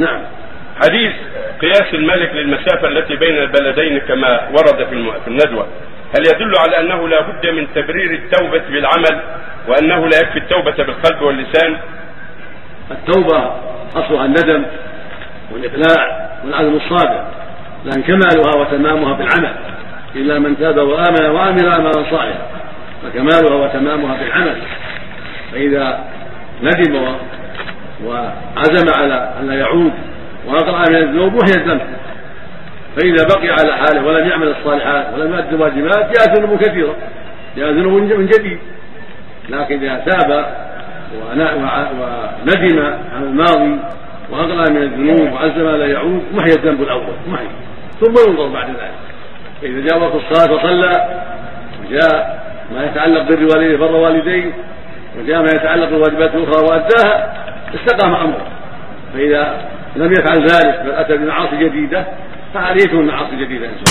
نعم. حديث قياس الملك للمسافة التي بين البلدين كما ورد في الندوة. هل يدل على أنه لا بد من تبرير التوبة بالعمل وأنه لا يكفي التوبة بالقلب واللسان؟ التوبة أصلها الندم والإقلاع والعزم الصادق لأن كمالها وتمامها بالعمل. إلا من تاب وآمن وعمل عملا صالحا فكمالها وتمامها بالعمل. فإذا ندم وعزم على أن لا يعود وأقلع من الذنوب وهي الذنب. فإذا بقي على حاله ولم يعمل الصالحات ولم يؤدي الواجبات جاءت ذنوب كثيرة. جاءت ذنوب من جديد. لكن إذا تاب وندم عن الماضي واقلع من الذنوب وعزم لا يعود ما هي الذنب الأول؟ ما هي. ثم ينظر بعد ذلك. فإذا جاء وقت الصلاة فصلى وجاء ما يتعلق بالوالدين بر والديه وجاء ما يتعلق بالواجبات الأخرى وأداها استقام أمره. فإذا لم يفعل ذلك بل أتى بمعاصي جديدة فعليه معاصي جديدة إن شاء الله.